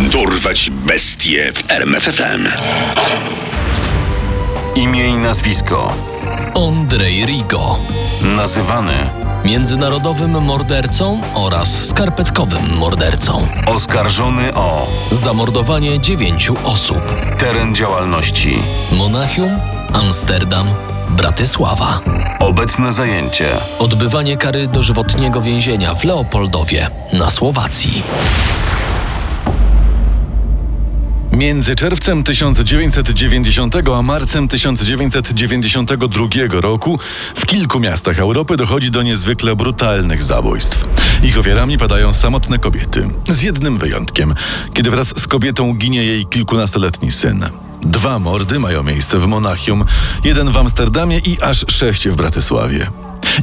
Dorwać bestie w RMFFM. Imię i nazwisko. Andrzej Rigo. Nazywany Międzynarodowym mordercą oraz skarpetkowym mordercą. oskarżony o Zamordowanie dziewięciu osób. teren działalności. Monachium, Amsterdam, Bratysława. Obecne zajęcie. Odbywanie kary dożywotniego więzienia w Leopoldowie na Słowacji. Między czerwcem 1990 a marcem 1992 roku w kilku miastach Europy dochodzi do niezwykle brutalnych zabójstw. Ich ofiarami padają samotne kobiety, z jednym wyjątkiem, kiedy wraz z kobietą ginie jej kilkunastoletni syn. Dwa mordy mają miejsce w Monachium, jeden w Amsterdamie i aż sześć w Bratysławie.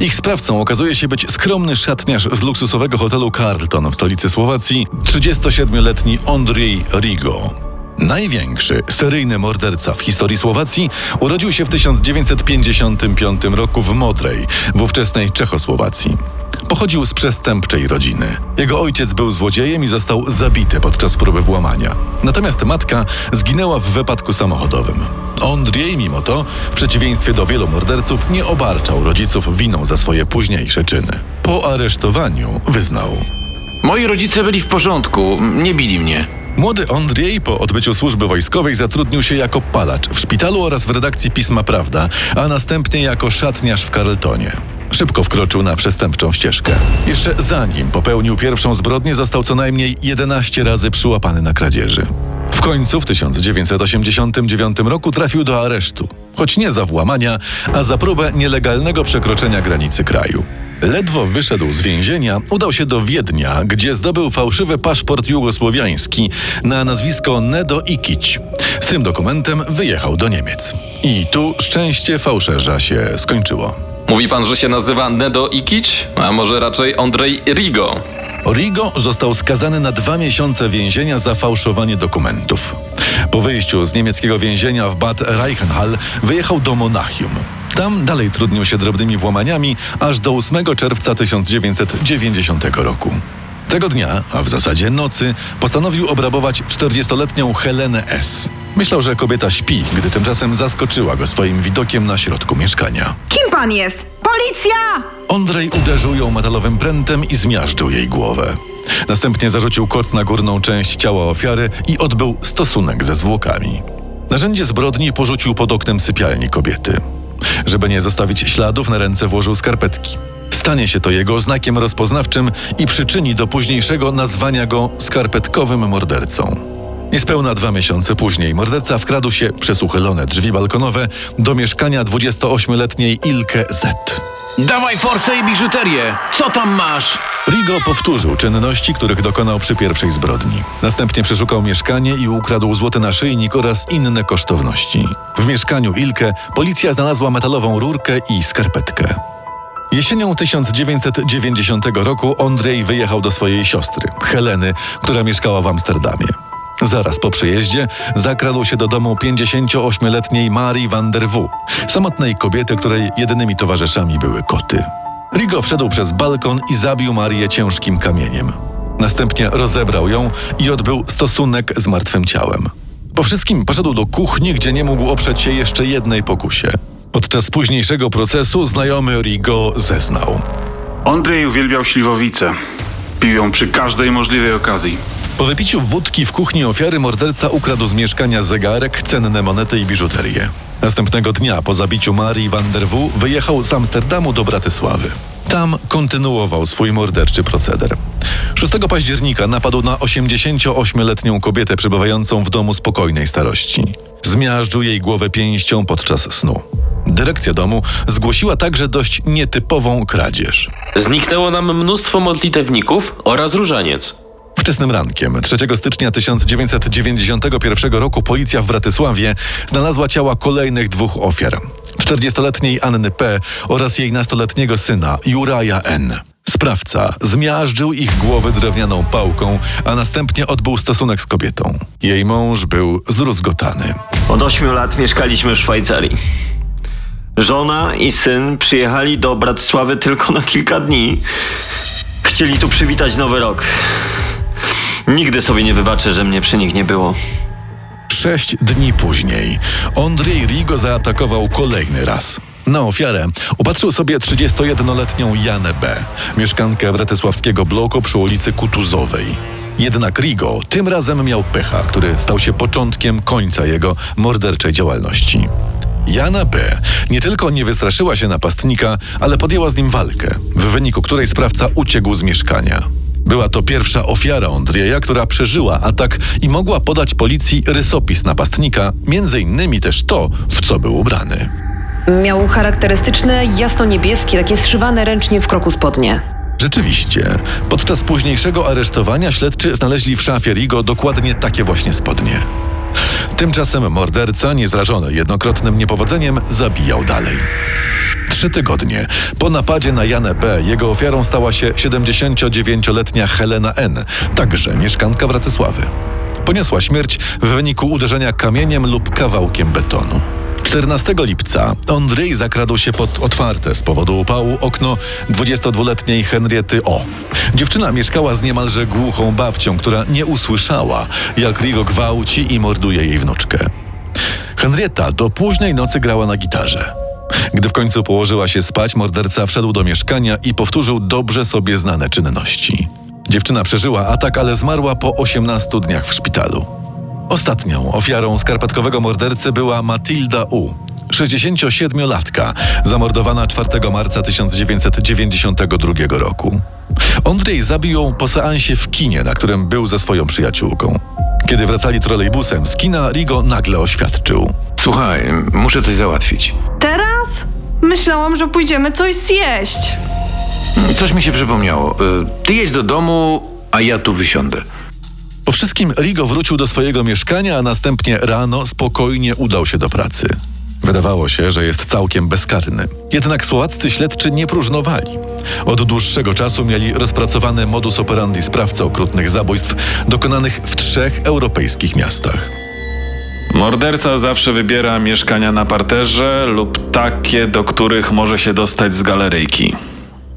Ich sprawcą okazuje się być skromny szatniarz z luksusowego hotelu Carlton w stolicy Słowacji, 37-letni Andrzej Rigo. Największy seryjny morderca w historii Słowacji urodził się w 1955 roku w Modrej, w ówczesnej Czechosłowacji. Pochodził z przestępczej rodziny. Jego ojciec był złodziejem i został zabity podczas próby włamania. Natomiast matka zginęła w wypadku samochodowym. Andrzej, mimo to, w przeciwieństwie do wielu morderców, nie obarczał rodziców winą za swoje późniejsze czyny. Po aresztowaniu wyznał. Moi rodzice byli w porządku, nie bili mnie. Młody Andrzej po odbyciu służby wojskowej zatrudnił się jako palacz w szpitalu oraz w redakcji Pisma Prawda, a następnie jako szatniarz w Carltonie. Szybko wkroczył na przestępczą ścieżkę. Jeszcze zanim popełnił pierwszą zbrodnię, został co najmniej 11 razy przyłapany na kradzieży. W końcu w 1989 roku trafił do aresztu, choć nie za włamania, a za próbę nielegalnego przekroczenia granicy kraju. Ledwo wyszedł z więzienia, udał się do Wiednia, gdzie zdobył fałszywy paszport jugosłowiański na nazwisko Nedo Ikić. Z tym dokumentem wyjechał do Niemiec. I tu szczęście fałszerza się skończyło. Mówi pan, że się nazywa Nedo Ikić? A może raczej Andrzej Rigo? Rigo został skazany na dwa miesiące więzienia za fałszowanie dokumentów. Po wyjściu z niemieckiego więzienia w Bad Reichenhall wyjechał do Monachium. Tam dalej trudnił się drobnymi włamaniami aż do 8 czerwca 1990 roku. Tego dnia, a w zasadzie nocy, postanowił obrabować 40-letnią Helenę S. Myślał, że kobieta śpi, gdy tymczasem zaskoczyła go swoim widokiem na środku mieszkania. Kim pan jest? Policja! Ondrej uderzył ją metalowym prętem i zmiażdżył jej głowę. Następnie zarzucił koc na górną część ciała ofiary i odbył stosunek ze zwłokami. Narzędzie zbrodni porzucił pod oknem sypialni kobiety. Żeby nie zostawić śladów, na ręce włożył skarpetki. Stanie się to jego znakiem rozpoznawczym i przyczyni do późniejszego nazwania go skarpetkowym mordercą. Niespełna dwa miesiące później morderca wkradł się przez uchylone drzwi balkonowe do mieszkania 28-letniej Ilke Z. Dawaj forsę i biżuterię! Co tam masz? Rigo powtórzył czynności, których dokonał przy pierwszej zbrodni. Następnie przeszukał mieszkanie i ukradł złoty naszyjnik oraz inne kosztowności. W mieszkaniu Ilke policja znalazła metalową rurkę i skarpetkę. Jesienią 1990 roku Andrzej wyjechał do swojej siostry, Heleny, która mieszkała w Amsterdamie. Zaraz po przyjeździe zakradł się do domu 58-letniej Marii van der W, samotnej kobiety, której jedynymi towarzyszami były koty. Rigo wszedł przez balkon i zabił Marię ciężkim kamieniem. Następnie rozebrał ją i odbył stosunek z martwym ciałem. Po wszystkim poszedł do kuchni, gdzie nie mógł oprzeć się jeszcze jednej pokusie. Podczas późniejszego procesu znajomy Rigo zeznał. Andrzej uwielbiał śliwowicę. Pił ją przy każdej możliwej okazji. Po wypiciu wódki w kuchni ofiary morderca ukradł z mieszkania zegarek, cenne monety i biżuterię. Następnego dnia po zabiciu Marii van der W wyjechał z Amsterdamu do Bratysławy. Tam kontynuował swój morderczy proceder. 6 października napadł na 88-letnią kobietę przebywającą w domu spokojnej starości. Zmiażdżył jej głowę pięścią podczas snu. Dyrekcja domu zgłosiła także dość nietypową kradzież. Zniknęło nam mnóstwo modlitewników oraz różaniec. Wczesnym rankiem 3 stycznia 1991 roku policja w Bratysławie znalazła ciała kolejnych dwóch ofiar. 40-letniej Anny P. oraz jej nastoletniego syna Juraja N. Sprawca zmiażdżył ich głowy drewnianą pałką, a następnie odbył stosunek z kobietą. Jej mąż był zdruzgotany. Od 8 lat mieszkaliśmy w Szwajcarii. Żona i syn przyjechali do Bratysławy tylko na kilka dni. Chcieli tu przywitać nowy rok. Nigdy sobie nie wybaczę, że mnie przy nich nie było. Sześć dni później Andrzej Rigo zaatakował kolejny raz. Na ofiarę upatrzył sobie 31-letnią Janę B., mieszkankę bratysławskiego bloku przy ulicy Kutuzowej. Jednak Rigo tym razem miał pecha, który stał się początkiem końca jego morderczej działalności. Jana B. nie tylko nie wystraszyła się napastnika, ale podjęła z nim walkę, w wyniku której sprawca uciekł z mieszkania. Była to pierwsza ofiara Andrzeja, która przeżyła atak i mogła podać policji rysopis napastnika, między innymi też to, w co był ubrany. Miał charakterystyczne, jasno-niebieskie, takie zszywane ręcznie w kroku spodnie. Rzeczywiście, podczas późniejszego aresztowania śledczy znaleźli w szafie Rigo dokładnie takie właśnie spodnie. Tymczasem morderca, niezrażony jednokrotnym niepowodzeniem, zabijał dalej. Trzy tygodnie po napadzie na Janę B. jego ofiarą stała się 79-letnia Helena N., także mieszkanka Bratysławy. Poniosła śmierć w wyniku uderzenia kamieniem lub kawałkiem betonu. 14 lipca Andrzej zakradł się pod otwarte z powodu upału okno 22-letniej Henriety O. Dziewczyna mieszkała z niemalże głuchą babcią, która nie usłyszała, jak Rigo gwałci i morduje jej wnuczkę. Henrietta do późnej nocy grała na gitarze. Gdy w końcu położyła się spać, morderca wszedł do mieszkania i powtórzył dobrze sobie znane czynności. Dziewczyna przeżyła atak, ale zmarła po 18 dniach w szpitalu. Ostatnią ofiarą skarpetkowego mordercy była Matilda U. 67-latka, zamordowana 4 marca 1992 roku. Andrzej zabił ją po seansie w kinie, na którym był ze swoją przyjaciółką. Kiedy wracali trolejbusem z kina, Rigo nagle oświadczył. Słuchaj, muszę coś załatwić. Myślałam, że pójdziemy coś zjeść. Coś mi się przypomniało. Y, Ty jedź do domu, a ja tu wysiądę. Po wszystkim Rigo wrócił do swojego mieszkania, a następnie rano spokojnie udał się do pracy. Wydawało się, że jest całkiem bezkarny. Jednak słowaccy śledczy nie próżnowali. Od dłuższego czasu mieli rozpracowany modus operandi sprawcy okrutnych zabójstw dokonanych w trzech europejskich miastach. Morderca zawsze wybiera mieszkania na parterze lub takie, do których może się dostać z galeryjki.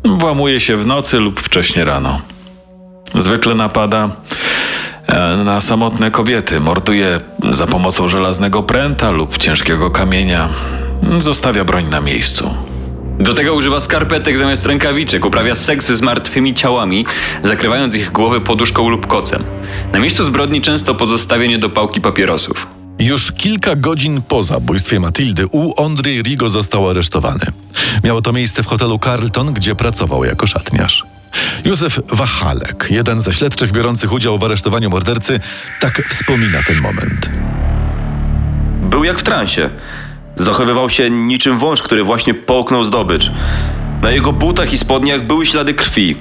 Włamuje się w nocy lub wcześnie rano. Zwykle napada e, na samotne kobiety, morduje za pomocą żelaznego pręta lub ciężkiego kamienia. Zostawia broń na miejscu. Do tego używa skarpetek zamiast rękawiczek, uprawia seks z martwymi ciałami, zakrywając ich głowy poduszką lub kocem. Na miejscu zbrodni często pozostawia niedopałki papierosów. Już kilka godzin po zabójstwie Matildy U. Andrzej Rigo został aresztowany. Miało to miejsce w hotelu Carlton, gdzie pracował jako szatniarz. Józef Wachalek, jeden ze śledczych biorących udział w aresztowaniu mordercy, tak wspomina ten moment. Był jak w transie. Zachowywał się niczym wąż, który właśnie połknął zdobycz. Na jego butach i spodniach były ślady krwi.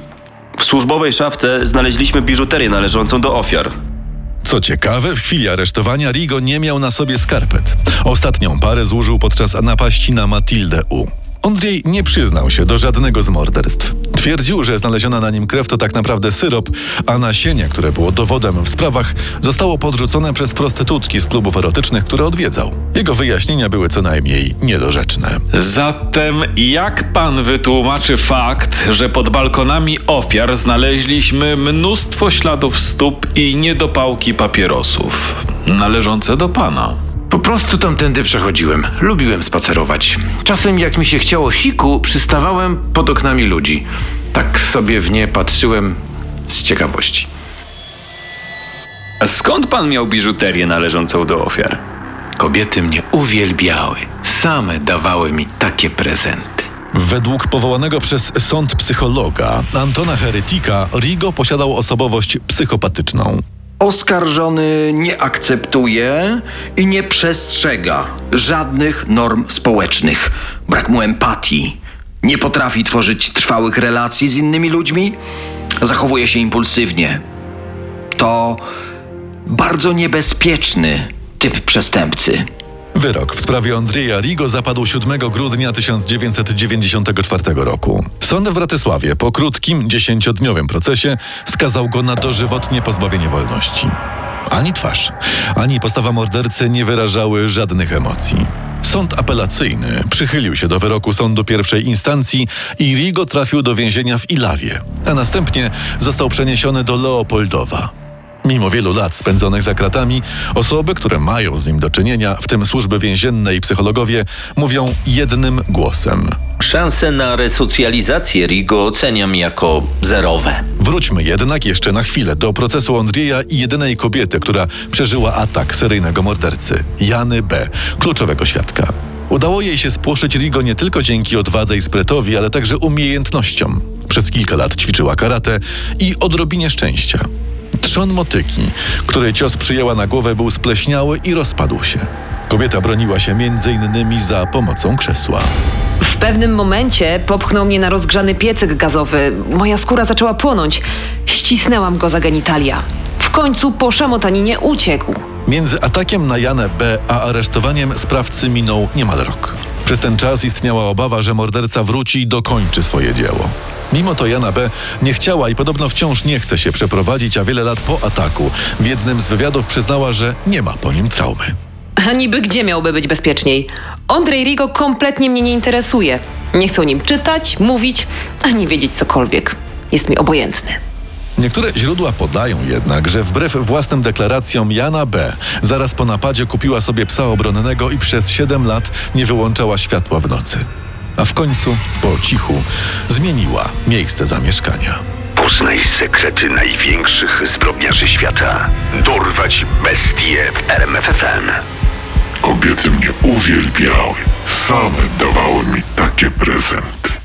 W służbowej szafce znaleźliśmy biżuterię należącą do ofiar. Co ciekawe, w chwili aresztowania Rigo nie miał na sobie skarpet. Ostatnią parę złożył podczas napaści na Matildę U. Andrzej nie przyznał się do żadnego z morderstw. Twierdził, że znaleziona na nim krew to tak naprawdę syrop, a nasienie, które było dowodem w sprawach, zostało podrzucone przez prostytutki z klubów erotycznych, które odwiedzał. Jego wyjaśnienia były co najmniej niedorzeczne. Zatem jak pan wytłumaczy fakt, że pod balkonami ofiar znaleźliśmy mnóstwo śladów stóp i niedopałki papierosów należące do pana? Po prostu tamtędy przechodziłem. Lubiłem spacerować. Czasem jak mi się chciało siku, przystawałem pod oknami ludzi. Tak sobie w nie patrzyłem z ciekawości. A skąd pan miał biżuterię należącą do ofiar? Kobiety mnie uwielbiały. Same dawały mi takie prezenty. Według powołanego przez sąd psychologa Antona Heretika, Rigo posiadał osobowość psychopatyczną. Oskarżony nie akceptuje i nie przestrzega żadnych norm społecznych. Brak mu empatii. Nie potrafi tworzyć trwałych relacji z innymi ludźmi. Zachowuje się impulsywnie. To bardzo niebezpieczny typ przestępcy. Wyrok w sprawie Andrzeja Rigo zapadł 7 grudnia 1994 roku. Sąd w Bratysławie po krótkim, dziesięciodniowym procesie skazał go na dożywotnie pozbawienie wolności. Ani twarz, ani postawa mordercy nie wyrażały żadnych emocji. Sąd apelacyjny przychylił się do wyroku sądu pierwszej instancji i Rigo trafił do więzienia w Ilawie, a następnie został przeniesiony do Leopoldowa. Mimo wielu lat spędzonych za kratami, osoby, które mają z nim do czynienia, w tym służby więzienne i psychologowie, mówią jednym głosem. Szanse na resocjalizację Rigo oceniam jako zerowe. Wróćmy jednak jeszcze na chwilę do procesu Andrija i jedynej kobiety, która przeżyła atak seryjnego mordercy, Jany B., kluczowego świadka. Udało jej się spłoszyć Rigo nie tylko dzięki odwadze i spretowi, ale także umiejętnościom. Przez kilka lat ćwiczyła karate i odrobinie szczęścia. Trzon motyki, której cios przyjęła na głowę, był spleśniały i rozpadł się. Kobieta broniła się innymi za pomocą krzesła. W pewnym momencie popchnął mnie na rozgrzany piecyk gazowy. Moja skóra zaczęła płonąć. Ścisnęłam go za genitalia. W końcu po szamotaninie uciekł. Między atakiem na Janę B. a aresztowaniem sprawcy minął niemal rok. Przez ten czas istniała obawa, że morderca wróci i dokończy swoje dzieło. Mimo to Jana B. nie chciała i podobno wciąż nie chce się przeprowadzić, a wiele lat po ataku w jednym z wywiadów przyznała, że nie ma po nim traumy. A niby gdzie miałby być bezpieczniej? Andrzej Rigo kompletnie mnie nie interesuje. Nie chcę o nim czytać, mówić, ani wiedzieć cokolwiek. Jest mi obojętny. Niektóre źródła podają jednak, że wbrew własnym deklaracjom Jana B. zaraz po napadzie kupiła sobie psa obronnego i przez 7 lat nie wyłączała światła w nocy. A w końcu, po cichu, zmieniła miejsce zamieszkania. Poznaj sekrety największych zbrodniarzy świata. Dorwać bestie w RMFFM. Kobiety mnie uwielbiały. Same dawały mi takie prezenty.